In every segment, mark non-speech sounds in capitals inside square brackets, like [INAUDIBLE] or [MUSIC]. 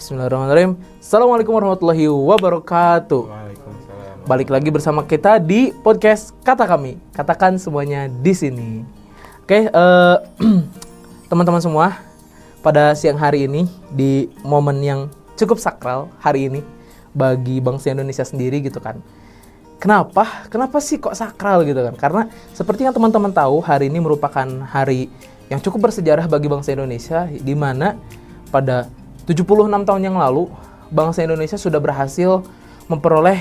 Bismillahirrahmanirrahim. Assalamualaikum warahmatullahi wabarakatuh. Waalaikumsalam. Balik lagi bersama kita di podcast Kata Kami. Katakan semuanya di sini. Oke, eh, [CLEARS THROAT] teman-teman semua, pada siang hari ini di momen yang cukup sakral hari ini bagi bangsa Indonesia sendiri gitu kan. Kenapa? Kenapa sih kok sakral gitu kan? Karena seperti yang teman-teman tahu, hari ini merupakan hari yang cukup bersejarah bagi bangsa Indonesia di mana pada 76 tahun yang lalu bangsa Indonesia sudah berhasil memperoleh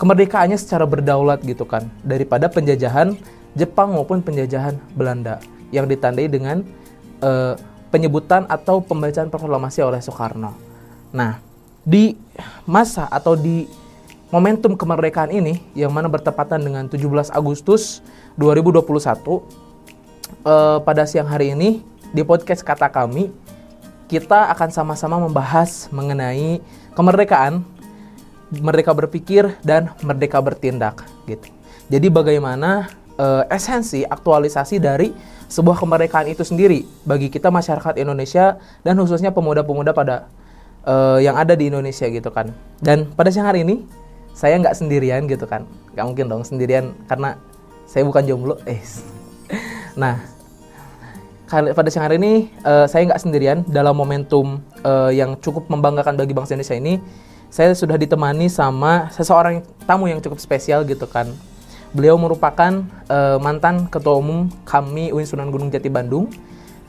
kemerdekaannya secara berdaulat gitu kan daripada penjajahan Jepang maupun penjajahan Belanda yang ditandai dengan eh, penyebutan atau pembacaan proklamasi oleh Soekarno. Nah, di masa atau di momentum kemerdekaan ini yang mana bertepatan dengan 17 Agustus 2021 eh, pada siang hari ini di podcast kata kami kita akan sama-sama membahas mengenai kemerdekaan, merdeka berpikir dan merdeka bertindak gitu. Jadi bagaimana eh, esensi aktualisasi dari sebuah kemerdekaan itu sendiri bagi kita masyarakat Indonesia dan khususnya pemuda-pemuda pada eh, yang ada di Indonesia gitu kan. Dan pada siang hari ini saya nggak sendirian gitu kan, nggak mungkin dong sendirian karena saya bukan jomblo. Eh, [LAUGHS] nah pada siang hari ini eh, saya nggak sendirian dalam momentum eh, yang cukup membanggakan bagi bangsa Indonesia ini. Saya sudah ditemani sama seseorang tamu yang cukup spesial gitu kan. Beliau merupakan eh, mantan ketua umum kami UIN Sunan Gunung Jati Bandung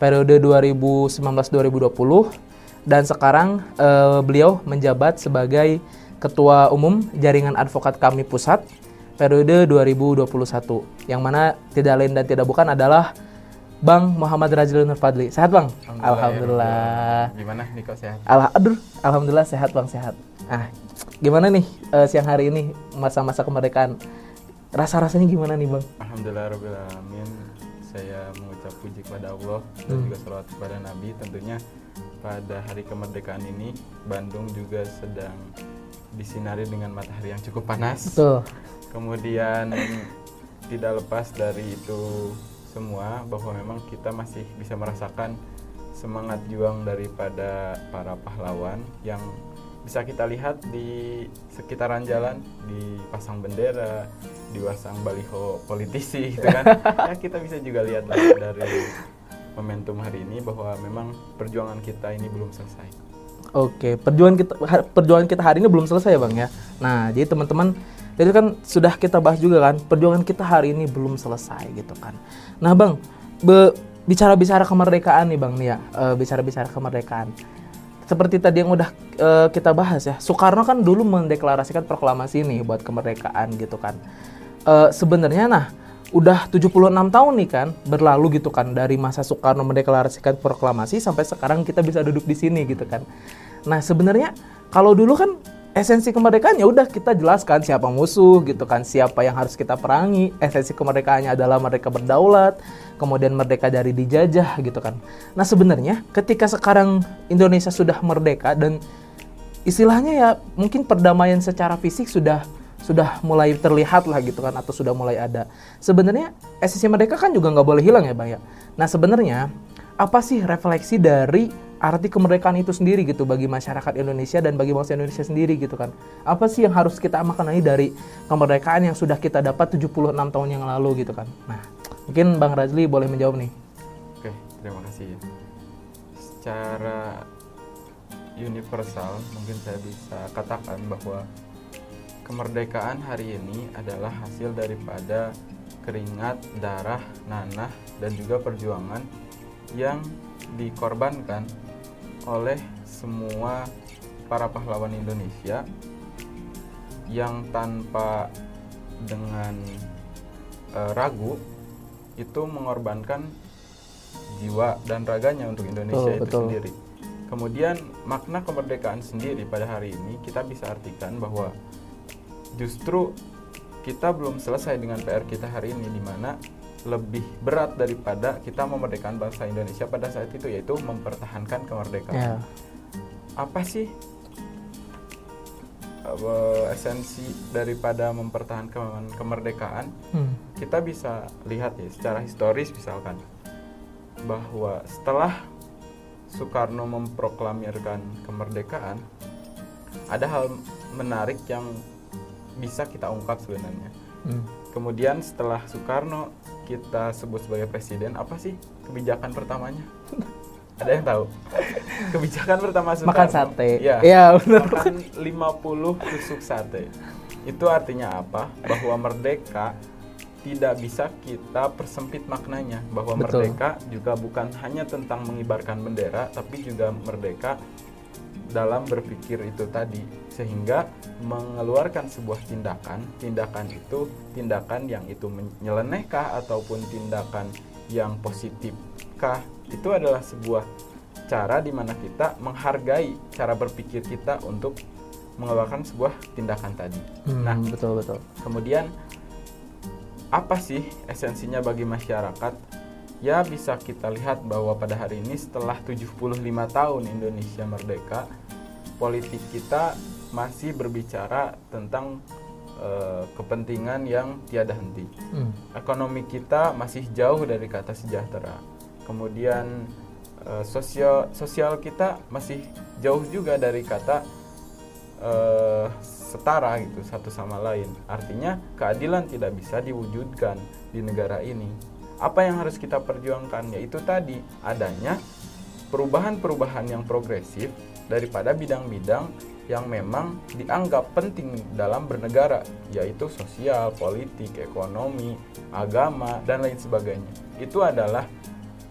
periode 2019-2020 dan sekarang eh, beliau menjabat sebagai ketua umum jaringan advokat kami pusat periode 2021 yang mana tidak lain dan tidak bukan adalah Bang Muhammad Rajil Nurfadli. Sehat Bang? Alhamdulillah. Gimana Niko sehat? Alah, aduh, alhamdulillah sehat Bang, sehat. Ah, gimana nih eh, siang hari ini masa-masa kemerdekaan? Rasa-rasanya gimana nih Bang? Alhamdulillah Rabbil Alamin. Saya mengucap puji kepada Allah dan juga salawat kepada Nabi. Tentunya pada hari kemerdekaan ini Bandung juga sedang disinari dengan matahari yang cukup panas. Betul. Kemudian tidak lepas dari itu semua bahwa memang kita masih bisa merasakan semangat juang daripada para pahlawan yang bisa kita lihat di sekitaran jalan dipasang bendera, dipasang baliho politisi [LAUGHS] gitu kan. ya kita bisa juga lihat dari momentum hari ini bahwa memang perjuangan kita ini belum selesai. Oke, perjuangan kita perjuangan kita hari ini belum selesai ya, Bang ya. Nah, jadi teman-teman jadi kan sudah kita bahas juga kan, perjuangan kita hari ini belum selesai gitu kan. Nah, Bang, bicara-bicara kemerdekaan nih, Bang nih ya, eh, bicara-bicara kemerdekaan. Seperti tadi yang udah eh, kita bahas ya, Soekarno kan dulu mendeklarasikan proklamasi nih buat kemerdekaan gitu kan. Eh, sebenarnya nah, udah 76 tahun nih kan berlalu gitu kan dari masa Soekarno mendeklarasikan proklamasi sampai sekarang kita bisa duduk di sini gitu kan. Nah, sebenarnya kalau dulu kan esensi kemerdekaan ya udah kita jelaskan siapa musuh gitu kan, siapa yang harus kita perangi. Esensi kemerdekaannya adalah merdeka berdaulat, kemudian merdeka dari dijajah gitu kan. Nah, sebenarnya ketika sekarang Indonesia sudah merdeka dan istilahnya ya mungkin perdamaian secara fisik sudah sudah mulai terlihat lah gitu kan atau sudah mulai ada. Sebenarnya esensi merdeka kan juga nggak boleh hilang ya bang ya. Nah sebenarnya apa sih refleksi dari arti kemerdekaan itu sendiri gitu bagi masyarakat Indonesia dan bagi bangsa Indonesia sendiri gitu kan. Apa sih yang harus kita maknai dari kemerdekaan yang sudah kita dapat 76 tahun yang lalu gitu kan. Nah mungkin Bang Razli boleh menjawab nih. Oke, terima kasih. Secara universal, mungkin saya bisa katakan bahwa kemerdekaan hari ini adalah hasil daripada keringat, darah, nanah, dan juga perjuangan yang dikorbankan oleh semua para pahlawan Indonesia yang tanpa dengan eh, ragu itu mengorbankan jiwa dan raganya untuk Indonesia Betul, itu betul. sendiri. Kemudian makna kemerdekaan sendiri pada hari ini kita bisa artikan bahwa justru kita belum selesai dengan PR kita hari ini di mana lebih berat daripada kita memerdekakan bangsa Indonesia pada saat itu yaitu mempertahankan kemerdekaan. Ya. Apa sih eh, esensi daripada mempertahankan kemerdekaan? Hmm. kita bisa lihat ya secara historis misalkan bahwa setelah Soekarno memproklamirkan kemerdekaan, ada hal menarik yang bisa kita ungkap sebenarnya. Hmm. Kemudian setelah Soekarno kita sebut sebagai presiden, apa sih kebijakan pertamanya? [LAUGHS] Ada yang tahu? [LAUGHS] Kebijakan pertama Soekarno. Makan sate. Iya. Iya, [LAUGHS] benar. Makan 50 tusuk sate. Itu artinya apa? Bahwa merdeka tidak bisa kita persempit maknanya bahwa Betul. merdeka juga bukan hanya tentang mengibarkan bendera tapi juga merdeka dalam berpikir itu tadi sehingga mengeluarkan sebuah tindakan tindakan itu tindakan yang itu menyelenehkah ataupun tindakan yang positifkah itu adalah sebuah cara di mana kita menghargai cara berpikir kita untuk mengeluarkan sebuah tindakan tadi. Hmm, Nah, betul betul. kemudian apa sih esensinya bagi masyarakat? Ya bisa kita lihat bahwa pada hari ini setelah 75 tahun Indonesia merdeka, politik kita masih berbicara tentang eh, kepentingan yang tiada henti. Hmm. Ekonomi kita masih jauh dari kata sejahtera. Kemudian eh, sosial sosial kita masih jauh juga dari kata eh, setara gitu satu sama lain. Artinya keadilan tidak bisa diwujudkan di negara ini. Apa yang harus kita perjuangkan yaitu tadi adanya perubahan-perubahan yang progresif daripada bidang-bidang yang memang dianggap penting dalam bernegara yaitu sosial, politik, ekonomi, agama dan lain sebagainya. Itu adalah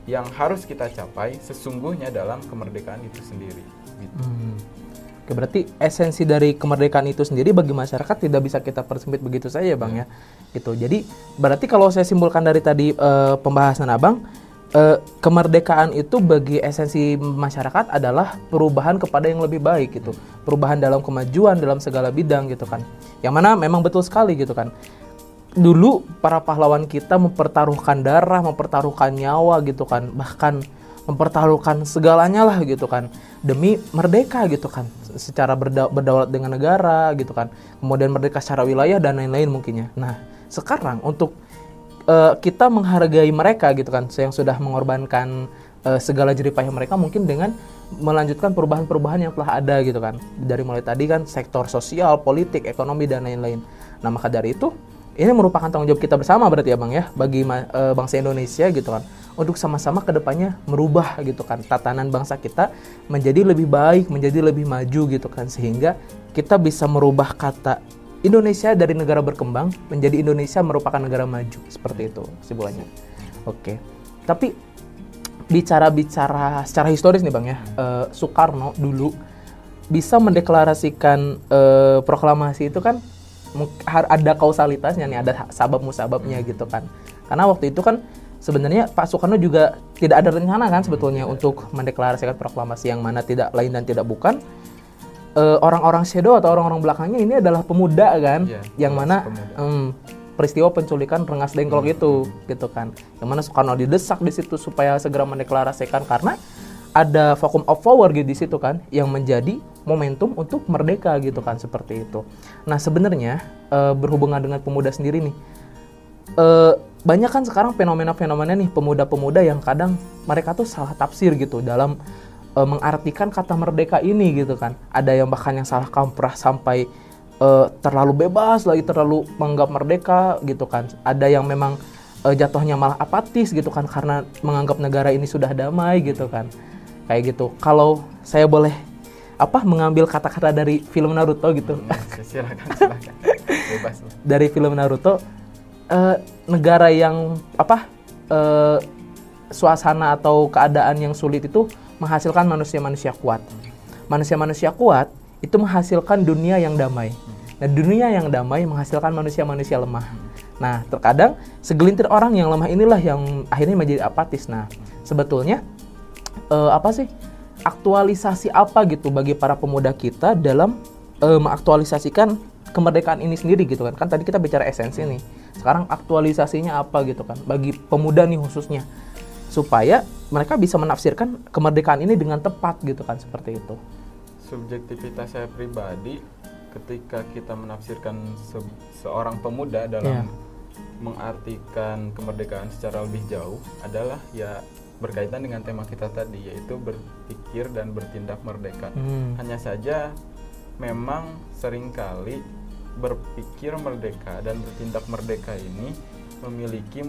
yang harus kita capai sesungguhnya dalam kemerdekaan itu sendiri. Gitu. Hmm. Oke, berarti esensi dari kemerdekaan itu sendiri bagi masyarakat tidak bisa kita persempit begitu saja, Bang ya. Gitu. Jadi berarti kalau saya simpulkan dari tadi eh, pembahasan Abang, eh, kemerdekaan itu bagi esensi masyarakat adalah perubahan kepada yang lebih baik gitu. Perubahan dalam kemajuan dalam segala bidang gitu kan. Yang mana memang betul sekali gitu kan. Dulu para pahlawan kita mempertaruhkan darah, mempertaruhkan nyawa gitu kan. Bahkan mempertaruhkan segalanya lah gitu kan demi merdeka gitu kan secara berda- berdaulat dengan negara gitu kan kemudian merdeka secara wilayah dan lain-lain mungkinnya nah sekarang untuk eh, kita menghargai mereka gitu kan yang sudah mengorbankan eh, segala jeripayah mereka mungkin dengan melanjutkan perubahan-perubahan yang telah ada gitu kan. Dari mulai tadi kan sektor sosial politik ekonomi dan lain-lain. Nah maka dari itu ini merupakan tanggung jawab kita bersama berarti ya bang ya bagi eh, bangsa Indonesia gitu kan. Untuk sama-sama ke depannya merubah gitu kan tatanan bangsa kita menjadi lebih baik menjadi lebih maju gitu kan. Sehingga kita bisa merubah kata Indonesia dari negara berkembang menjadi Indonesia merupakan negara maju. Seperti itu kesimpulannya. Oke. Tapi bicara-bicara secara historis nih bang ya. Eh, Soekarno dulu bisa mendeklarasikan eh, proklamasi itu kan ada kausalitasnya nih ada sabab musababnya gitu kan. Karena waktu itu kan sebenarnya Pak Soekarno juga tidak ada rencana kan sebetulnya untuk mendeklarasikan proklamasi yang mana tidak lain dan tidak bukan Eh, orang-orang shadow atau orang-orang belakangnya ini adalah pemuda kan Iya, yang mana pemuda. em, peristiwa penculikan Rengas Dengklok itu gitu kan yang mana Soekarno didesak di situ supaya segera mendeklarasikan karena ada vacuum of power gitu di situ kan yang menjadi momentum untuk merdeka gitu kan seperti itu. Nah sebenarnya eh, berhubungan dengan pemuda sendiri nih eh, banyak kan sekarang fenomena-fenomena nih pemuda-pemuda yang kadang mereka tuh salah tafsir gitu dalam eh, mengartikan kata merdeka ini gitu kan. Ada yang bahkan yang salah kaprah sampai eh, terlalu bebas lagi terlalu menganggap merdeka gitu kan. Ada yang memang eh, jatuhnya malah apatis gitu kan karena menganggap negara ini sudah damai gitu kan. Kayak gitu. Kalau saya boleh apa mengambil kata-kata dari film Naruto gitu. Hmm, silakan silakan. [LAUGHS] Bebas dari film Naruto eh, negara yang apa eh, suasana atau keadaan yang sulit itu menghasilkan manusia-manusia kuat. Manusia-manusia kuat itu menghasilkan dunia yang damai. Nah, dunia yang damai menghasilkan manusia-manusia lemah. Nah, terkadang segelintir orang yang lemah inilah yang akhirnya menjadi apatis. Nah, sebetulnya eh, apa sih aktualisasi apa gitu bagi para pemuda kita dalam eh, mengaktualisasikan kemerdekaan ini sendiri gitu kan kan tadi kita bicara esensi nih sekarang aktualisasinya apa gitu kan bagi pemuda nih khususnya supaya mereka bisa menafsirkan kemerdekaan ini dengan tepat gitu kan seperti itu subjektivitas saya pribadi ketika kita menafsirkan se- seorang pemuda dalam Iya. mengartikan kemerdekaan secara lebih jauh adalah ya berkaitan dengan tema kita tadi yaitu berpikir dan bertindak merdeka. Hmm. Hanya saja memang sering kali berpikir merdeka dan bertindak merdeka ini memiliki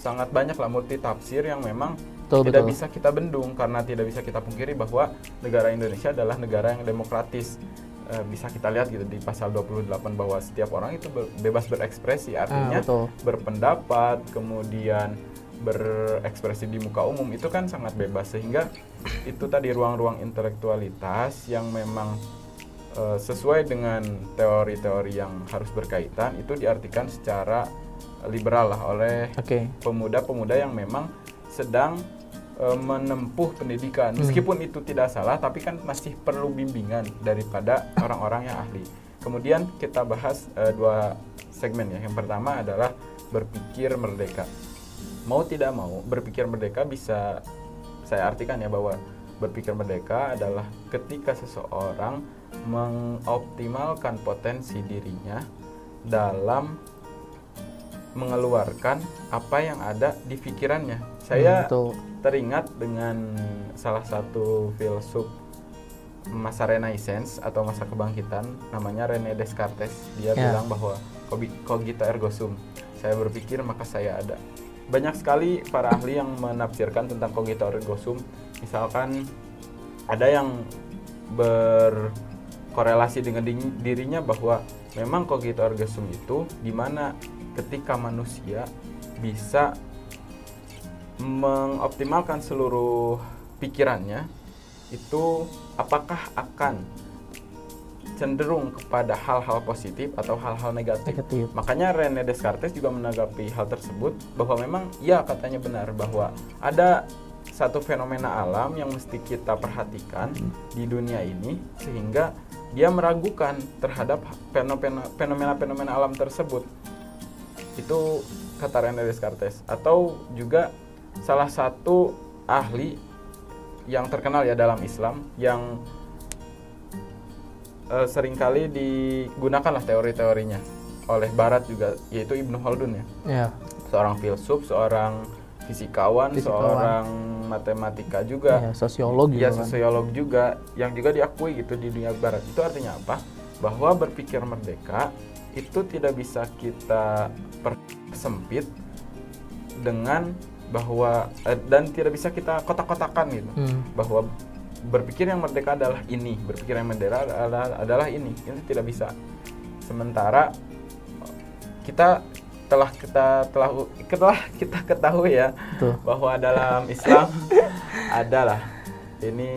sangat banyak lah multi tafsir yang memang Betul, tidak betul. bisa kita bendung karena tidak bisa kita pungkiri bahwa negara Indonesia adalah negara yang demokratis. Eh, bisa kita lihat gitu di pasal 28 bahwa setiap orang itu bebas berekspresi artinya Ah, betul. berpendapat kemudian berekspresi di muka umum itu kan sangat bebas sehingga itu tadi ruang-ruang intelektualitas yang memang eh, sesuai dengan teori-teori yang harus berkaitan itu diartikan secara liberal lah oleh pemuda-pemuda yang memang sedang eh, menempuh pendidikan. Hmm. meskipun itu tidak salah tapi kan masih perlu bimbingan daripada orang-orang yang ahli. Kemudian kita bahas eh, dua segmen ya. Yang pertama adalah berpikir merdeka. Mau tidak mau berpikir merdeka bisa saya artikan ya bahwa berpikir merdeka adalah ketika seseorang mengoptimalkan potensi dirinya dalam mengeluarkan apa yang ada di pikirannya. Saya Hmm, betul. teringat dengan salah satu filsuf masa Renaissance atau masa kebangkitan namanya René Descartes. Dia Ya. bilang bahwa "Cogi- cogito ergo sum. Saya berpikir maka saya ada. Banyak sekali para ahli yang menafsirkan tentang cogito ergo sum. Misalkan ada yang berkorelasi dengan di- dirinya bahwa memang cogito ergo sum itu di mana ketika manusia bisa mengoptimalkan seluruh pikirannya itu apakah akan cenderung kepada hal-hal positif atau hal-hal negatif. Negatif. Makanya René Descartes juga menanggapi hal tersebut bahwa memang ya katanya benar bahwa ada satu fenomena alam yang mesti kita perhatikan di dunia ini sehingga dia meragukan terhadap fenomena fenomena-fenomena alam tersebut. Itu kata René Descartes. Atau juga salah satu ahli yang terkenal ya dalam Islam yang eh, sering kali digunakanlah teori-teorinya oleh Barat juga yaitu Ibnu Khaldun ya. Ya. seorang filsuf seorang fisikawan, Fisikawan. seorang matematika juga. Ya, sosiolog ya juga sosiolog juga yang juga diakui gitu di dunia barat. Itu artinya apa? Bahwa berpikir merdeka itu tidak bisa kita persempit dengan bahwa eh, dan tidak bisa kita kotak-kotakan gitu Hmm. bahwa berpikir yang merdeka adalah ini berpikir yang merdeka adalah adalah ini itu tidak bisa sementara kita telah kita telah telah kita ketahui ya Betul. bahwa dalam Islam adalah ini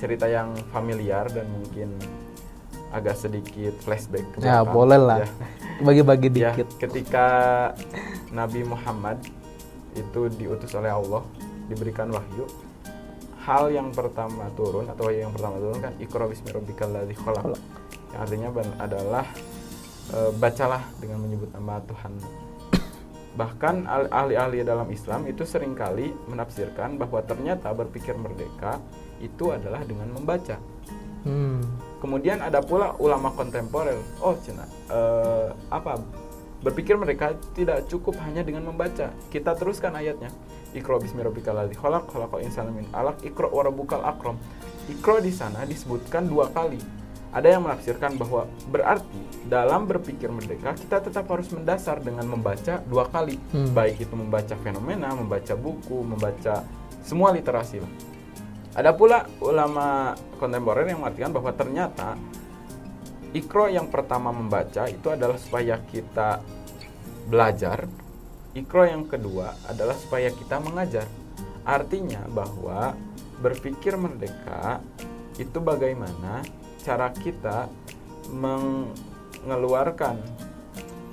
cerita yang familiar dan mungkin agak sedikit flashback ke Ya, belakang. boleh lah. Ya. Bagi-bagi Ya, dikit. ketika Nabi Muhammad itu diutus oleh Allah, diberikan wahyu, hal yang pertama turun atau yang pertama turun kan Iqra bismi rabbikal ladzi khalaq. Khalaq. Yang artinya adalah e, bacalah dengan menyebut nama Tuhan. Bahkan ahli-ahli dalam Islam itu sering kali menafsirkan bahwa ternyata berpikir merdeka itu adalah dengan membaca. Hmm. Kemudian ada pula ulama kontemporer. Oh, cina, eh, apa? Berpikir mereka tidak cukup hanya dengan membaca. Kita teruskan ayatnya. Iqra bismi rabbikal ladzi khalaq, khalaqal insana min 'alaq, Iqra wa rabbukal akram. Iqra di sana disebutkan dua kali. Ada yang menafsirkan bahwa berarti dalam berpikir merdeka kita tetap harus mendasar dengan membaca dua kali. Hmm. Baik itu membaca fenomena, membaca buku, membaca semua literasi lah. Ada pula ulama kontemporer yang mengartikan bahwa ternyata ikro yang pertama membaca itu adalah supaya kita belajar. Ikro yang kedua adalah supaya kita mengajar. Artinya bahwa berpikir merdeka itu bagaimana cara kita mengeluarkan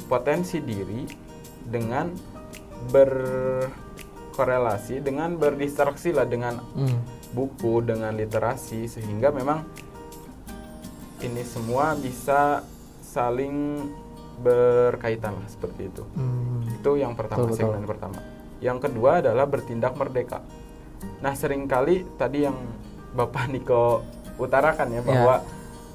potensi diri dengan berkorelasi dengan berdistraksi lah dengan Hmm. Buku dengan literasi sehingga memang ini semua bisa saling berkaitan lah seperti itu. Hmm. Itu yang pertama, Betul, betul. segmen pertama. Yang kedua adalah bertindak merdeka. Nah, sering kali tadi yang Bapak [LAUGHS] Niko utarakan ya bahwa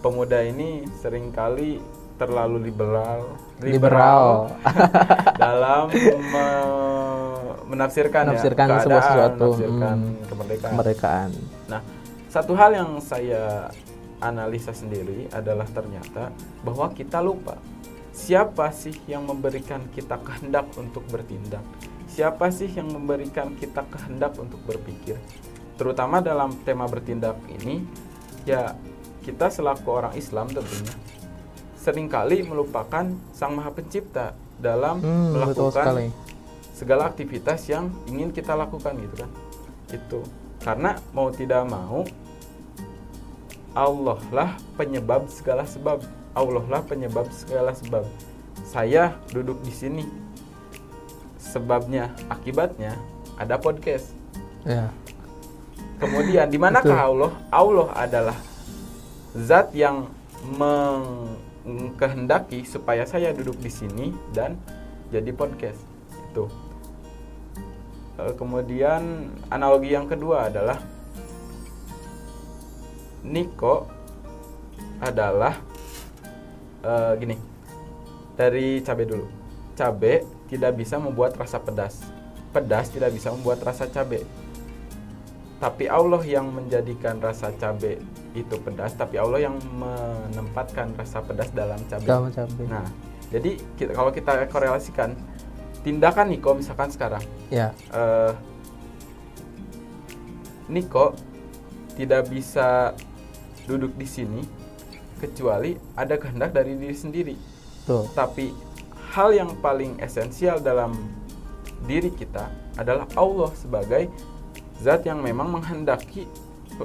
pemuda ini sering kali terlalu liberal Liberal. [LAUGHS] dalam me- menafsirkan, Menafsirkan ya, sebuah sesuatu. menafsirkan Hmm. kemerdekaan. kemerdekaan Nah, satu hal yang saya analisa sendiri adalah ternyata bahwa kita lupa siapa sih yang memberikan kita kehendak untuk bertindak, siapa sih yang memberikan kita kehendak untuk berpikir, terutama dalam tema bertindak ini, ya kita selaku orang Islam tentunya sering kali melupakan Sang Maha Pencipta dalam Hmm, melakukan. Segala aktivitas yang ingin kita lakukan gitu kan. Itu. Karena mau tidak mau Allah lah penyebab segala sebab. Allah lah penyebab segala sebab. Saya duduk di sini. Sebabnya akibatnya ada podcast. Ya. Kemudian di manakah. Allah? Allah adalah zat yang mengkehendaki supaya saya duduk di sini dan jadi podcast. Itu kemudian analogi yang kedua adalah Niko adalah eh, gini dari cabai dulu. Cabai tidak bisa membuat rasa pedas. Pedas tidak bisa membuat rasa cabai tapi Allah yang menjadikan rasa cabai itu pedas tapi Allah yang menempatkan rasa pedas dalam cabai. nah jadi kita, kalau kita korelasikan tindakan Niko misalkan sekarang. Ya. Eh Niko tidak bisa duduk di sini kecuali ada kehendak dari diri sendiri. tuh Tapi hal yang paling esensial dalam diri kita adalah Allah sebagai zat yang memang menghendaki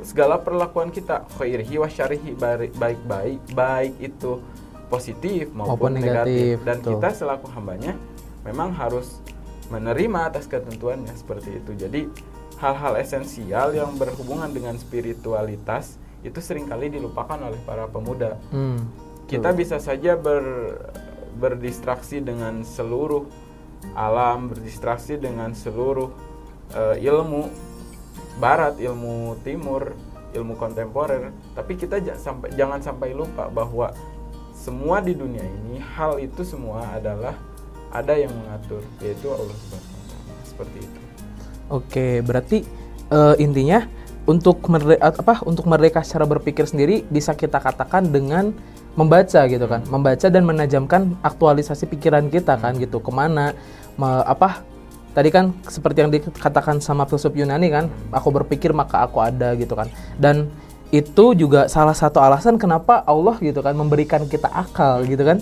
segala perlakuan kita. Khairihi wa syarihi baik baik itu positif maupun, Maupun negatif, negatif, dan betul. kita selaku hambanya memang harus menerima atas ketentuannya seperti itu. Jadi hal-hal esensial yang berhubungan dengan spiritualitas itu sering kali dilupakan oleh para pemuda. Hmm, kita tuh. bisa saja ber, berdistraksi dengan seluruh alam, berdistraksi dengan seluruh eh, ilmu barat, ilmu timur, ilmu kontemporer, tapi kita sampai jangan sampai lupa bahwa semua di dunia ini hal itu semua adalah ada yang mengatur, yaitu Allah Subhanahu. Seperti itu. Oke, berarti eh, intinya untuk mere- apa untuk merdeka secara berpikir sendiri bisa kita katakan dengan membaca gitu kan, membaca dan menajamkan aktualisasi pikiran kita kan gitu ke mana me- apa tadi kan seperti yang dikatakan sama filsuf Yunani kan, aku berpikir maka aku ada gitu kan, dan itu juga salah satu alasan kenapa Allah gitu kan memberikan kita akal gitu kan,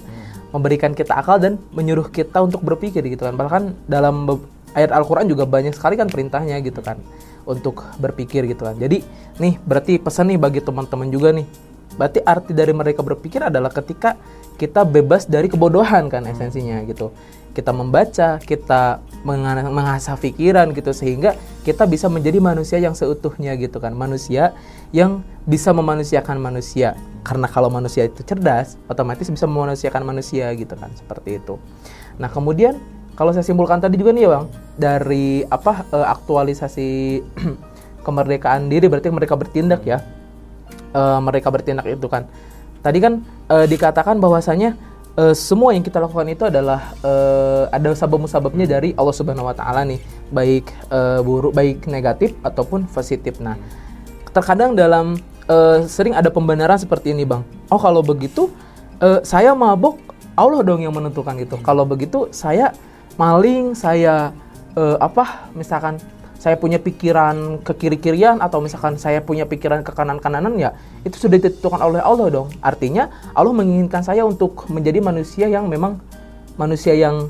memberikan kita akal dan menyuruh kita untuk berpikir gitu kan, bahkan dalam ayat Al-Quran juga banyak sekali kan perintahnya gitu kan untuk berpikir gitu kan. Jadi nih berarti pesan nih bagi teman-teman juga nih. Berarti arti dari mereka berpikir adalah ketika kita bebas dari kebodohan kan esensinya gitu. Kita membaca, kita menga- mengasah pikiran gitu sehingga kita bisa menjadi manusia yang seutuhnya gitu kan. Manusia yang bisa memanusiakan manusia. Karena kalau manusia itu cerdas, otomatis bisa memanusiakan manusia gitu kan, seperti itu. Nah, kemudian kalau saya simpulkan tadi juga nih bang dari apa eh, aktualisasi [CLEARS THROAT] kemerdekaan diri berarti mereka bertindak ya Eh, mereka bertindak itu kan tadi kan eh, dikatakan bahwasanya eh, semua yang kita lakukan itu adalah eh, ada sabab-musababnya dari Allah Subhanahu Wa Taala nih baik eh, buruk baik negatif ataupun positif. Nah terkadang dalam eh, sering ada pembenaran seperti ini bang. Oh kalau begitu eh, saya mabuk Allah dong yang menentukan gitu kalau begitu saya maling saya eh, apa misalkan saya punya pikiran ke kiri-kirian atau misalkan saya punya pikiran ke kanan-kananan ya itu sudah ditentukan oleh Allah dong artinya Allah menginginkan saya untuk menjadi manusia yang memang manusia yang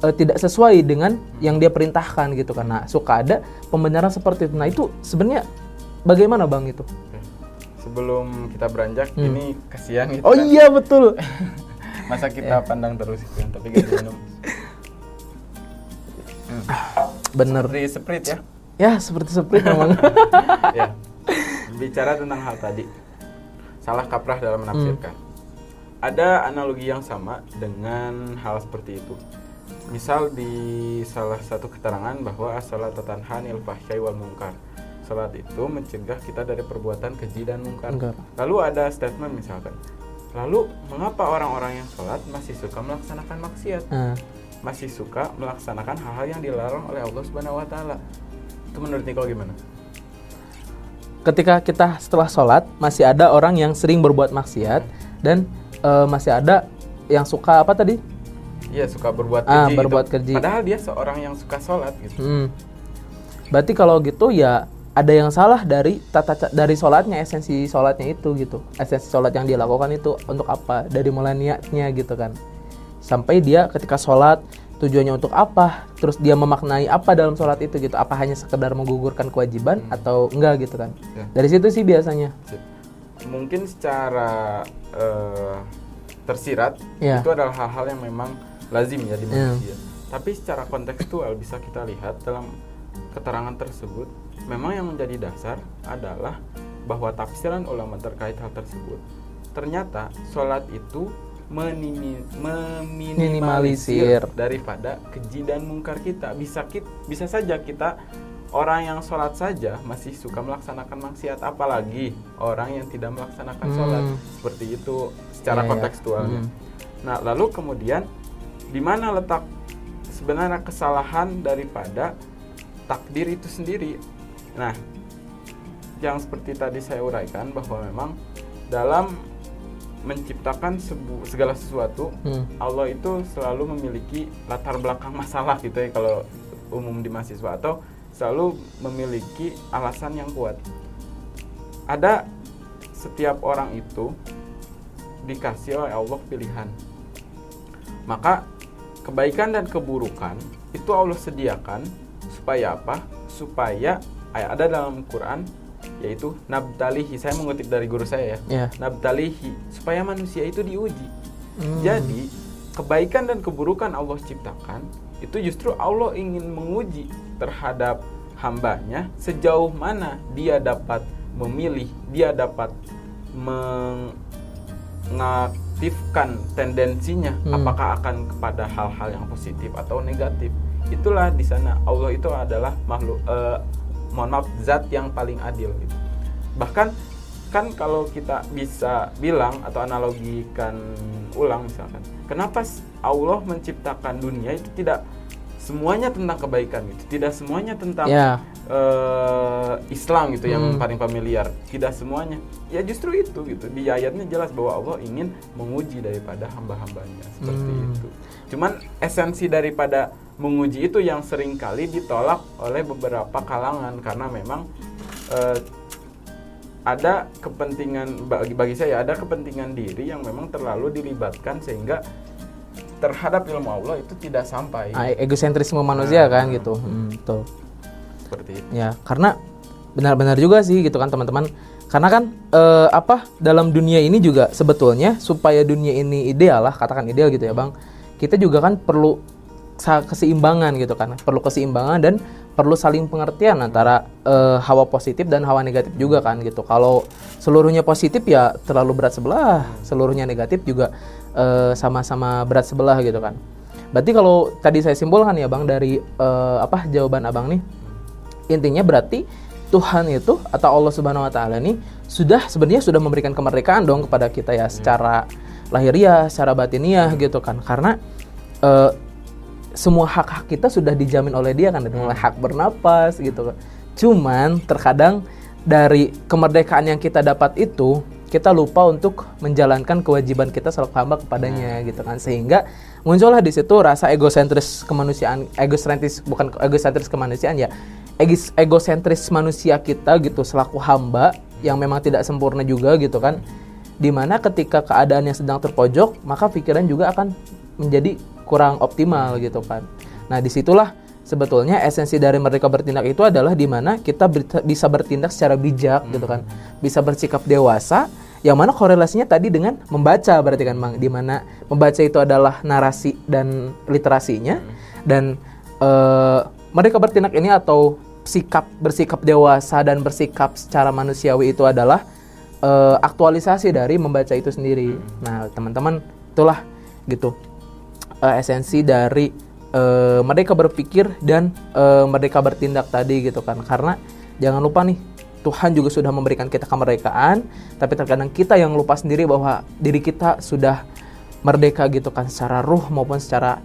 eh, tidak sesuai dengan yang dia perintahkan gitu karena suka ada pembenaran seperti itu nah itu sebenarnya bagaimana bang itu. Sebelum kita beranjak, Hmm. ini kasihan gitu oh kan. iya betul [LAUGHS] Masa kita pandang terus kan, tapi gak diminum. Bener Seperti sprite ya. ya seperti seperti memang [LAUGHS] ya. [LAUGHS] Bicara tentang hal tadi. Salah kaprah dalam menafsirkan. Ada analogi yang sama dengan hal seperti itu. Misal di salah satu keterangan bahwa as-salat tanhanil fahsyai wal munkar. Salat itu mencegah kita dari perbuatan keji dan mungkar. Mungkar. Lalu ada statement misalkan, lalu mengapa orang-orang yang sholat masih suka melaksanakan maksiat? nah, masih suka melaksanakan hal-hal yang dilarang oleh Allah Subhanahu wa taala. Itu menurut Niko gimana? Ketika kita setelah sholat masih ada orang yang sering berbuat maksiat dan eh, masih ada yang suka apa tadi? Iya, suka berbuat Ah, keji. gitu. berbuat keji. Padahal dia seorang yang suka sholat gitu. Hmm. Berarti kalau gitu ya ada yang salah dari tata dari sholatnya esensi sholatnya itu gitu esensi sholat yang dia lakukan itu untuk apa dari mulai niatnya gitu kan sampai dia ketika sholat tujuannya untuk apa terus dia memaknai apa dalam sholat itu gitu apa hanya sekedar menggugurkan kewajiban atau enggak gitu kan Ya. dari situ sih biasanya Sip. Mungkin secara eh, tersirat Iya. itu adalah hal-hal yang memang lazim ya di Iya. manusia. Tapi secara kontekstual bisa kita lihat dalam keterangan tersebut memang yang menjadi dasar adalah bahwa tafsiran ulama terkait hal tersebut ternyata sholat itu menimi- meminimalisir Minimalisir. daripada keji dan mungkar kita bisa kit, bisa saja kita orang yang sholat saja masih suka melaksanakan maksiat apalagi orang yang tidak melaksanakan Hmm. sholat seperti itu secara Iya, iya. kontekstualnya Hmm. nah lalu kemudian di mana letak sebenarnya kesalahan daripada takdir itu sendiri nah yang seperti tadi saya uraikan bahwa memang dalam menciptakan segala sesuatu Hmm. Allah itu selalu memiliki latar belakang masalah gitu ya kalau umum di mahasiswa atau selalu memiliki alasan yang kuat. Ada setiap orang itu dikasih oleh Allah pilihan. Maka kebaikan dan keburukan itu Allah sediakan supaya apa? Supaya eh, ada dalam Quran yaitu nabtalihi. Saya mengutip dari guru saya ya ya nabtalihi supaya manusia itu diuji. Hmm. Jadi kebaikan dan keburukan Allah ciptakan itu justru Allah ingin menguji terhadap hambanya sejauh mana dia dapat memilih, dia dapat mengaktifkan tendensinya Hmm. apakah akan kepada hal-hal yang positif atau negatif. Itulah di sana Allah itu adalah makhluk eh, mohon maaf zat yang paling adil gitu. Bahkan kan kalau kita bisa bilang atau analogikan ulang misalkan kenapa Allah menciptakan dunia itu tidak semuanya tentang kebaikan gitu. Tidak semuanya tentang ya. eh, Islam gitu yang Hmm. paling familiar. Tidak semuanya. Ya justru itu gitu. Di ayatnya jelas bahwa Allah ingin menguji daripada hamba-hambanya. Seperti Hmm. itu. Cuman esensi daripada menguji itu yang sering kali ditolak oleh beberapa kalangan. Karena memang eh, ada kepentingan bagi bagi saya ada kepentingan diri yang memang terlalu dilibatkan sehingga terhadap ilmu Allah itu tidak sampai. Ah, egosentrisme manusia Nah. kan gitu. Hmm, betul. Seperti itu. Ya karena benar-benar juga sih gitu kan teman-teman. Karena kan eh, apa dalam dunia ini juga sebetulnya supaya dunia ini ideal lah katakan ideal gitu ya bang kita juga kan perlu keseimbangan gitu kan. Perlu keseimbangan dan perlu saling pengertian antara eh, hawa positif dan hawa negatif juga kan gitu. Kalau seluruhnya positif ya terlalu berat sebelah seluruhnya negatif juga sama-sama berat sebelah gitu kan berarti kalau tadi saya simpulkan ya bang dari eh, apa jawaban abang nih intinya berarti Tuhan itu atau Allah Subhanahu wa taala ini sudah sebenarnya sudah memberikan kemerdekaan dong kepada kita ya secara lahiriah, secara batiniah gitu kan. Karena eh, semua hak-hak kita sudah dijamin oleh dia kan mulai hak bernapas gitu kan. Cuman terkadang dari kemerdekaan yang kita dapat itu kita lupa untuk menjalankan kewajiban kita selaku hamba kepadanya gitu kan. Sehingga muncullah di situ rasa egosentris kemanusiaan egosentris bukan egosentris kemanusiaan ya egis- egosentris manusia kita gitu selaku hamba yang memang tidak sempurna juga gitu kan. Di mana ketika keadaan yang sedang terpojok maka pikiran juga akan menjadi kurang optimal gitu kan. Nah di situlah sebetulnya esensi dari mereka bertindak itu adalah di mana kita ber- bisa bertindak secara bijak gitu kan. Bisa bersikap dewasa yang mana korelasinya tadi dengan membaca berarti kan bang di mana membaca itu adalah narasi dan literasinya. Dan eh, mereka bertindak ini atau sikap bersikap dewasa dan bersikap secara manusiawi itu adalah eh, aktualisasi dari membaca itu sendiri. Nah, teman-teman, itulah gitu eh, esensi dari eh, mereka berpikir dan eh, mereka bertindak tadi gitu kan. Karena jangan lupa nih, Tuhan juga sudah memberikan kita kemerdekaan, tapi terkadang kita yang lupa sendiri bahwa diri kita sudah merdeka gitu kan secara ruh maupun secara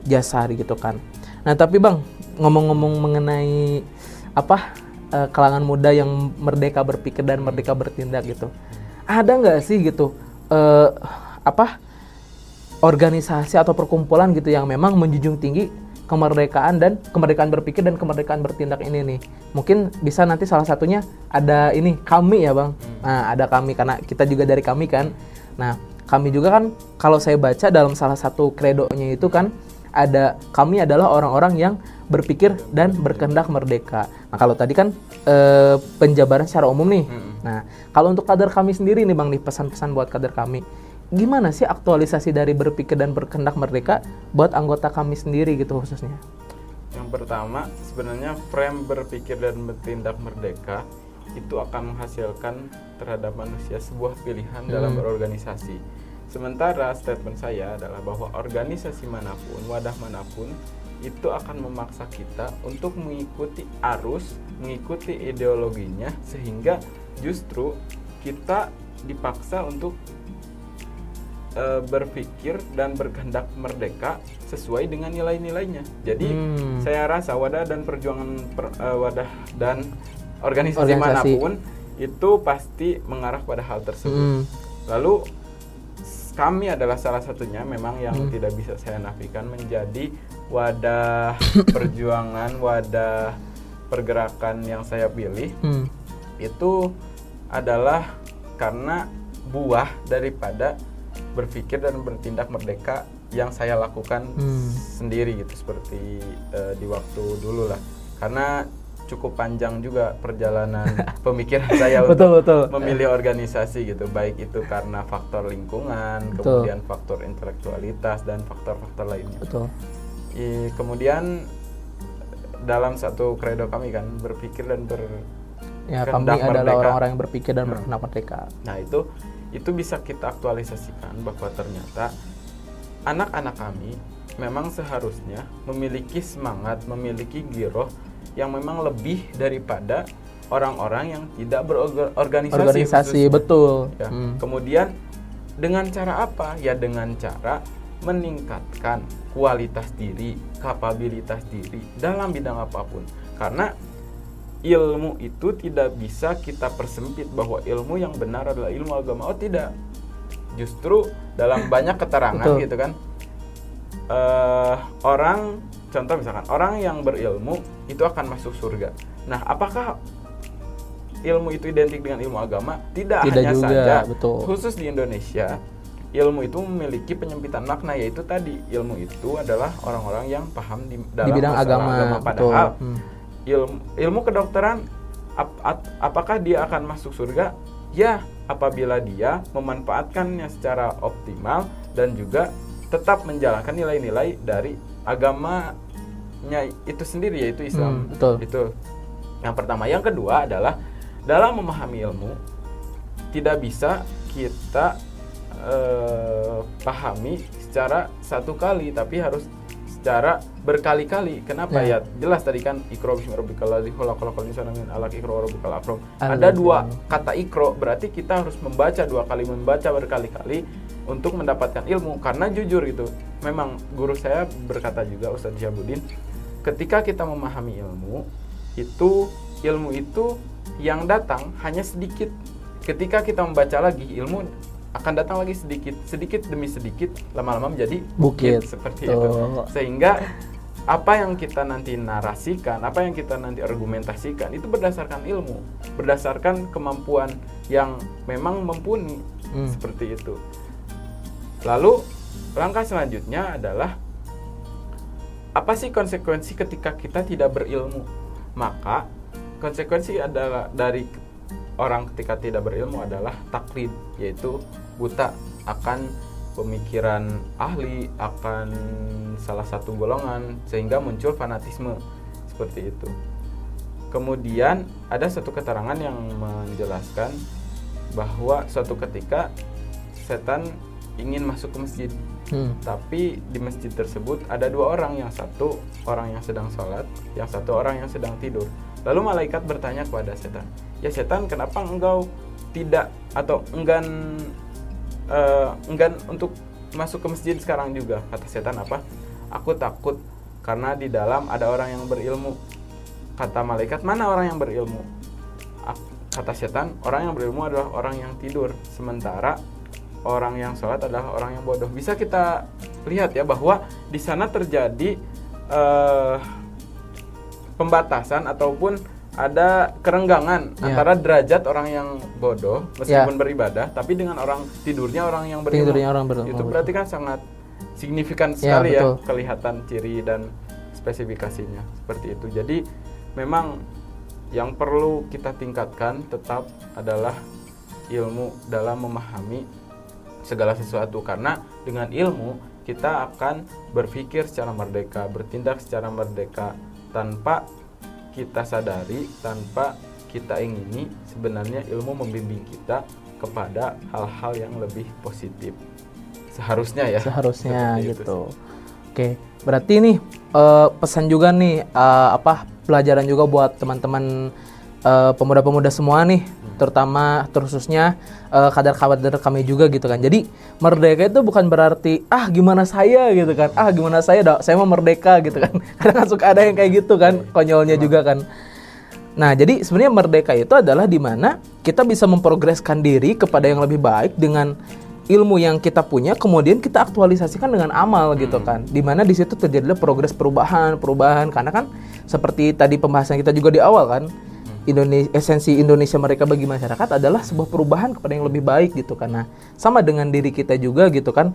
Jasari gitu kan. Nah tapi bang ngomong-ngomong mengenai apa eh, kalangan muda yang merdeka berpikir dan merdeka bertindak gitu, ada nggak sih gitu eh, apa organisasi atau perkumpulan gitu yang memang menjunjung tinggi kemerdekaan dan kemerdekaan berpikir dan kemerdekaan bertindak ini nih. Mungkin bisa nanti salah satunya ada ini kami ya bang. Nah ada kami karena kita juga dari kami kan. Nah kami juga kan kalau saya baca dalam salah satu kredonya itu kan ada kami adalah orang-orang yang berpikir dan berkehendak merdeka. Nah kalau tadi kan eh, penjabaran secara umum nih. Nah kalau untuk kader kami sendiri nih bang nih pesan-pesan buat kader kami gimana sih aktualisasi dari berpikir dan berkehendak merdeka buat anggota kami sendiri gitu khususnya? Yang pertama, sebenarnya frame berpikir dan bertindak merdeka itu akan menghasilkan terhadap manusia sebuah pilihan dalam berorganisasi. Sementara statement saya adalah bahwa organisasi mana pun, wadah mana pun itu akan memaksa kita untuk mengikuti arus, mengikuti ideologinya sehingga justru kita dipaksa untuk eh, berpikir dan berkehendak merdeka sesuai dengan nilai-nilainya. Jadi Hmm. saya rasa wadah dan perjuangan per- eh, wadah dan organisasi, Organisasi. mana pun itu pasti mengarah pada hal tersebut. Hmm. Lalu kami adalah salah satunya memang yang Hmm. tidak bisa saya nafikan menjadi wadah [COUGHS] perjuangan, wadah pergerakan yang saya pilih Hmm. itu adalah karena buah daripada berpikir dan bertindak merdeka yang saya lakukan Hmm. sendiri gitu seperti eh, di waktu dulu lah karena cukup panjang juga perjalanan [LAUGHS] pemikiran saya untuk Betul betul. memilih organisasi gitu baik itu karena faktor lingkungan Betul. kemudian faktor intelektualitas dan faktor-faktor lainnya Betul. I- kemudian dalam satu kredo kami kan berpikir dan ber Ya kami adalah orang-orang yang berpikir dan Hmm. merdeka. Nah itu itu bisa kita aktualisasikan bahwa ternyata anak-anak kami memang seharusnya memiliki semangat, memiliki giroh yang memang lebih daripada orang-orang yang tidak berorganisasi. Organisasi khususnya. betul. Ya. Hmm. Kemudian dengan cara apa? Ya dengan cara meningkatkan kualitas diri, kapabilitas diri dalam bidang apa pun. Karena ilmu itu tidak bisa kita persempit bahwa ilmu yang benar adalah ilmu agama. Oh tidak. Justru dalam banyak keterangan Betul. gitu kan. eh orang contoh misalkan orang yang berilmu itu akan masuk surga. Nah, apakah ilmu itu identik dengan ilmu agama? Tidak, Tidak hanya juga, saja. betul. Khusus di Indonesia, ilmu itu memiliki penyempitan makna yaitu tadi ilmu itu adalah orang-orang yang paham di dalam Di bidang agama, betul. Padahal Hmm. Ilmu ilmu kedokteran ap- at- apakah dia akan masuk surga? Ya, apabila dia memanfaatkannya secara optimal dan juga tetap menjalankan nilai-nilai dari agamanya itu sendiri yaitu Islam. Hmm, betul. Itu yang pertama. Yang kedua adalah dalam memahami ilmu tidak bisa kita eh, pahami secara satu kali tapi harus secara berkali-kali. Kenapa Ya. ya? Jelas tadi kan ikro khalaq khalaqal insana min alaq ikro wa rabbikal akram. Ada dua kata ikro berarti kita harus membaca dua kali membaca berkali-kali untuk mendapatkan ilmu karena jujur gitu. Memang guru saya berkata juga Ustadz Syabudin ketika kita memahami ilmu itu ilmu itu yang datang hanya sedikit. Ketika kita membaca lagi ilmu akan datang lagi sedikit, sedikit demi sedikit, lama-lama menjadi Bukit. seperti Tuh. itu. Sehingga apa yang kita nanti narasikan, apa yang kita nanti argumentasikan itu berdasarkan ilmu, berdasarkan kemampuan yang memang mumpuni Hmm. seperti itu. Lalu langkah selanjutnya adalah apa sih konsekuensi ketika kita tidak berilmu? Maka konsekuensi adalah dari orang ketika tidak berilmu adalah taklid, yaitu buta akan pemikiran ahli, akan salah satu golongan sehingga muncul fanatisme seperti itu. Kemudian ada satu keterangan yang menjelaskan bahwa suatu ketika setan ingin masuk ke masjid Hmm. tapi di masjid tersebut ada dua orang yang satu orang yang sedang sholat yang satu orang yang sedang tidur lalu malaikat bertanya kepada setan ya setan kenapa engkau tidak atau enggan eh, enggan untuk masuk ke masjid sekarang juga kata setan apa? Aku takut karena di dalam ada orang yang berilmu kata malaikat. Mana orang yang berilmu? Kata setan orang yang berilmu adalah orang yang tidur sementara orang yang sholat adalah orang yang bodoh. Bisa kita lihat ya bahwa di sana terjadi uh, pembatasan ataupun ada kerenggangan yeah. antara derajat orang yang bodoh meskipun yeah. beribadah tapi dengan orang tidurnya orang yang berilmu tidurnya orang berilmu itu berarti kan sangat signifikan iya, sekali yeah, ya kelihatan ciri dan spesifikasinya. Seperti itu. Jadi memang yang perlu kita tingkatkan tetap adalah ilmu dalam memahami segala sesuatu. Karena dengan ilmu kita akan berpikir secara merdeka, bertindak secara merdeka tanpa kita sadari, tanpa kita ingini sebenarnya ilmu membimbing kita kepada hal-hal yang lebih positif. Seharusnya ya. Seharusnya gitu. Oke, berarti nih uh, pesan juga nih uh, apa pelajaran juga buat teman-teman uh, pemuda-pemuda semua nih. Terutama terususnya uh, kadar-kadar kami juga gitu kan. Jadi merdeka itu bukan berarti ah gimana saya gitu kan, ah gimana saya, dah, saya mau merdeka gitu kan. [LAUGHS] Kadang suka ada yang kayak gitu kan, konyolnya juga kan. Nah, jadi sebenarnya merdeka itu adalah di mana kita bisa memprogreskan diri kepada yang lebih baik dengan ilmu yang kita punya kemudian kita aktualisasikan dengan amal gitu hmm. kan di mana di situ terjadilah progres perubahan perubahan karena kan seperti tadi pembahasan kita juga di awal kan. Indonesia esensi Indonesia mereka bagi masyarakat adalah sebuah perubahan kepada yang lebih baik gitu karena sama dengan diri kita juga gitu kan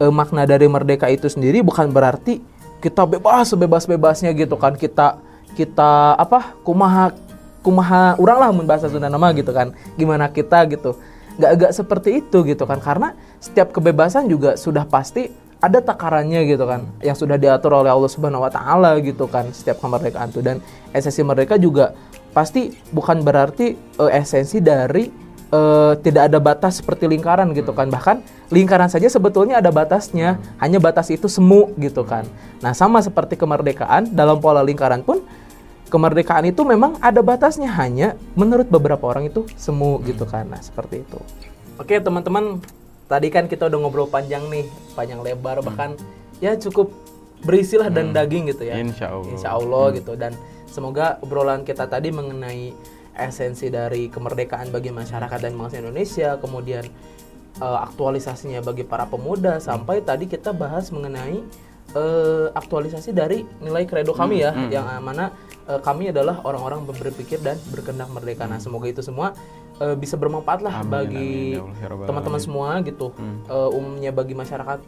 e, makna dari merdeka itu sendiri bukan berarti kita bebas sebebas bebasnya gitu kan. Kita kita apa kumaha kumaha orang lah membahasa Sunda nama gitu kan. Gimana kita gitu. Nggak agak seperti itu gitu kan. Karena setiap kebebasan juga sudah pasti ada takarannya gitu kan yang sudah diatur oleh Allah Subhanahu wa taala gitu kan setiap kemerdekaan itu. Dan esensi mereka juga pasti bukan berarti uh, esensi dari uh, tidak ada batas seperti lingkaran gitu kan bahkan lingkaran saja sebetulnya ada batasnya hanya batas itu semu gitu kan nah sama seperti kemerdekaan dalam pola lingkaran pun kemerdekaan itu memang ada batasnya hanya menurut beberapa orang itu semu hmm. gitu kan. Nah, seperti itu. Oke, teman-teman, tadi kan kita udah ngobrol panjang nih, panjang lebar hmm. bahkan ya cukup berisilah hmm. dan daging gitu ya. Insya Allah. Insya Allah hmm. gitu dan semoga obrolan kita tadi mengenai esensi dari kemerdekaan bagi masyarakat dan bangsa Indonesia, kemudian uh, aktualisasinya bagi para pemuda sampai tadi kita bahas mengenai uh, aktualisasi dari nilai kredo kami hmm, ya, hmm. yang mana uh, kami adalah orang-orang berpikir dan berkendak merdeka. Nah, semoga itu semua uh, bisa bermanfaat lah amin, bagi ya teman-teman semua gitu, hmm. uh, umumnya bagi masyarakat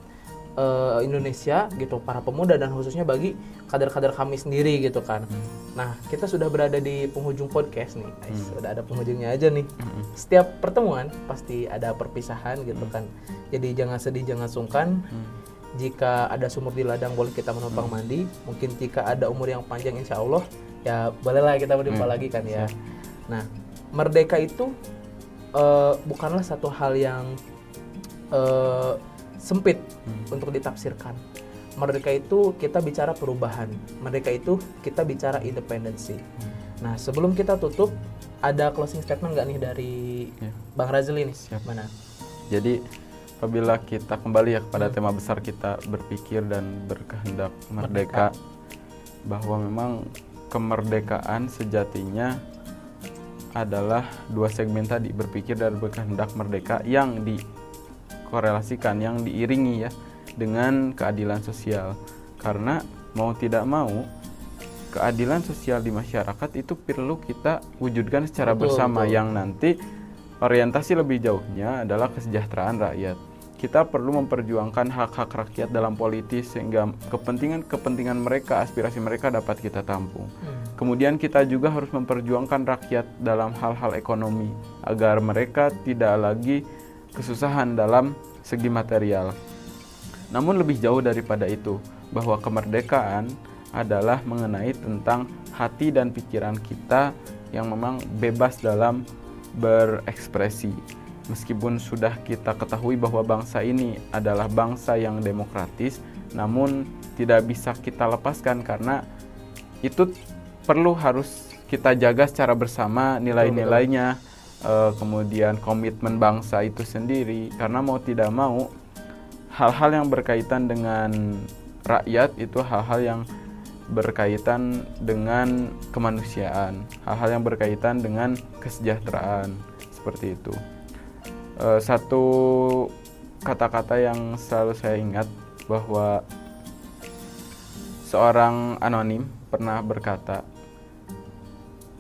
uh, Indonesia gitu, para pemuda dan khususnya bagi kader-kader kami sendiri gitu kan. Hmm. Nah, kita sudah berada di penghujung podcast nih, guys. Hmm. Sudah ada penghujungnya aja nih. Hmm. Setiap pertemuan pasti ada perpisahan gitu kan. Jadi jangan sedih, jangan sungkan. Hmm jika ada sumur di ladang boleh kita menumpang hmm. mandi mungkin jika ada umur yang panjang insya Allah ya bolehlah kita berjumpa hmm. lagi kan ya nah merdeka itu uh, bukanlah satu hal yang uh, sempit hmm. untuk ditafsirkan merdeka itu kita bicara perubahan merdeka itu kita bicara independensi hmm. nah sebelum kita tutup ada closing statement nggak nih dari ya. Bang Razli nih Siap. mana jadi apabila kita kembali ya kepada hmm. tema besar kita berpikir dan berkehendak merdeka, merdeka bahwa memang kemerdekaan sejatinya adalah dua segmen tadi berpikir dan berkehendak merdeka yang dikorelasikan yang diiringi ya dengan keadilan sosial karena mau tidak mau keadilan sosial di masyarakat itu perlu kita wujudkan secara betul, bersama betul. yang nanti orientasi lebih jauhnya adalah kesejahteraan rakyat kita perlu memperjuangkan hak-hak rakyat dalam politis sehingga kepentingan-kepentingan mereka, aspirasi mereka dapat kita tampung. Hmm. Kemudian kita juga harus memperjuangkan rakyat dalam hal-hal ekonomi agar mereka tidak lagi kesusahan dalam segi material. Namun lebih jauh daripada itu, bahwa kemerdekaan adalah mengenai tentang hati dan pikiran kita yang memang bebas dalam berekspresi. Meskipun sudah kita ketahui bahwa bangsa ini adalah bangsa yang demokratis, namun tidak bisa kita lepaskan karena itu perlu harus kita jaga secara bersama nilai-nilainya, uh, kemudian komitmen bangsa itu sendiri. Karena mau tidak mau hal-hal yang berkaitan dengan rakyat itu hal-hal yang berkaitan dengan kemanusiaan, hal-hal yang berkaitan dengan kesejahteraan seperti itu. E, satu kata-kata yang selalu saya ingat bahwa seorang anonim pernah berkata,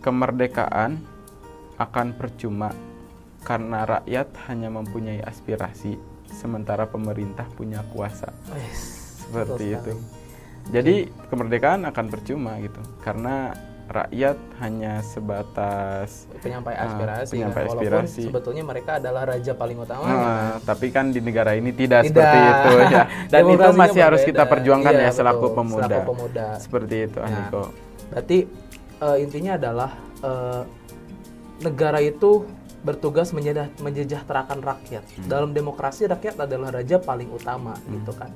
kemerdekaan akan percuma karena rakyat hanya mempunyai aspirasi, sementara pemerintah punya kuasa. Seperti itu. Jadi kemerdekaan akan percuma gitu, karena rakyat hanya sebatas penyampai aspirasi, uh, penyampai kan? aspirasi. sebetulnya mereka adalah raja paling utama. Uh, tapi kan di negara ini tidak, tidak. seperti itu ya. [LAUGHS] Dan itu masih berbeda. harus kita perjuangkan iya, ya selaku betul. pemuda. Selaku pemuda. Seperti itu, nah, Aniko. Berarti uh, intinya adalah uh, negara itu bertugas menyejahterakan rakyat. Hmm. Dalam demokrasi rakyat adalah raja paling utama hmm. gitu kan.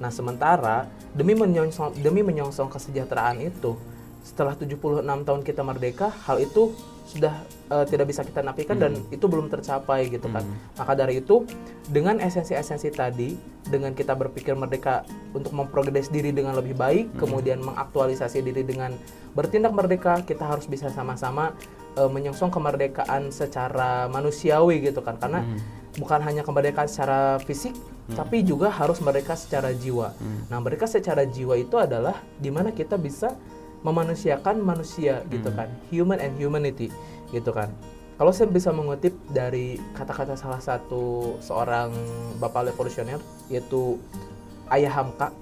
Nah, sementara demi menyongsong demi menyongsong kesejahteraan itu setelah 76 tahun kita merdeka, hal itu sudah uh, tidak bisa kita nafikan hmm. dan itu belum tercapai gitu kan. Hmm. Maka dari itu dengan esensi-esensi tadi, dengan kita berpikir merdeka untuk memprogres diri dengan lebih baik, hmm. kemudian mengaktualisasi diri dengan bertindak merdeka, kita harus bisa sama-sama uh, menyongsong kemerdekaan secara manusiawi gitu kan. Karena hmm. bukan hanya kemerdekaan secara fisik, hmm. tapi juga harus mereka secara jiwa. Hmm. Nah, mereka secara jiwa itu adalah di mana kita bisa memanusiakan manusia gitu hmm. kan human and humanity gitu kan kalau saya bisa mengutip dari kata-kata salah satu seorang bapak revolusioner yaitu Ayah Hamka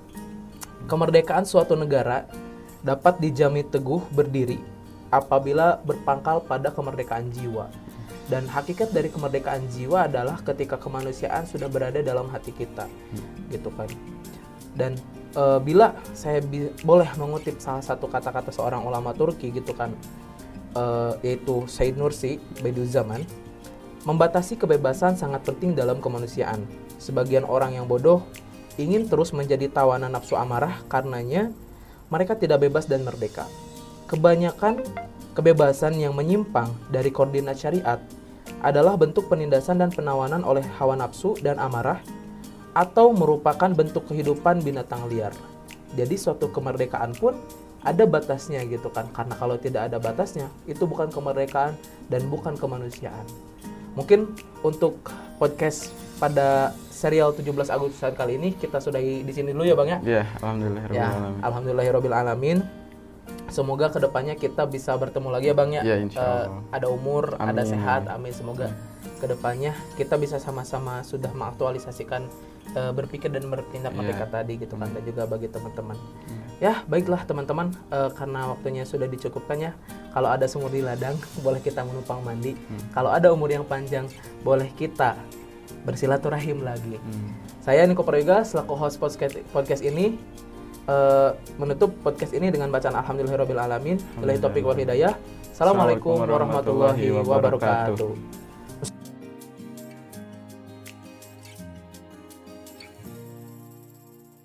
kemerdekaan suatu negara dapat dijamin teguh berdiri apabila berpangkal pada kemerdekaan jiwa. Dan hakikat dari kemerdekaan jiwa adalah ketika kemanusiaan sudah berada dalam hati kita. Hmm. gitu kan. Dan uh, bila saya boleh mengutip salah satu kata-kata seorang ulama Turki gitu kan uh, yaitu Said Nursi Bediüzzaman membatasi kebebasan sangat penting dalam kemanusiaan. Sebagian orang yang bodoh ingin terus menjadi tawanan nafsu amarah karenanya mereka tidak bebas dan merdeka kebanyakan kebebasan yang menyimpang dari koordinat syariat adalah bentuk penindasan dan penawanan oleh hawa nafsu dan amarah atau merupakan bentuk kehidupan binatang liar. Jadi suatu kemerdekaan pun ada batasnya gitu kan. Karena kalau tidak ada batasnya, itu bukan kemerdekaan dan bukan kemanusiaan. Mungkin untuk podcast pada serial 17 Agustusan kali ini kita sudah di sini dulu ya Bang ya. Iya, alhamdulillah ya, alhamdulillahirabbil alamin. Semoga ke depannya kita bisa bertemu lagi ya Bang ya. ya uh, ada umur, amin. ada sehat, amin. Semoga ke depannya kita bisa sama-sama sudah mengaktualisasikan uh, berpikir dan bertindak yeah. mereka tadi gitu kan dan juga bagi teman-teman hmm. ya baiklah teman-teman uh, karena waktunya sudah dicukupkan ya kalau ada sumur di ladang [LAUGHS] boleh kita menumpang mandi hmm. kalau ada umur yang panjang boleh kita bersilaturahim lagi hmm. saya Niko Prayoga selaku host podcast podcast ini uh, menutup podcast ini dengan bacaan alhamdulillahirobbilalamin. Alamin. Topik wal hidayah. Assalamualaikum warahmatullahi wabarakatuh.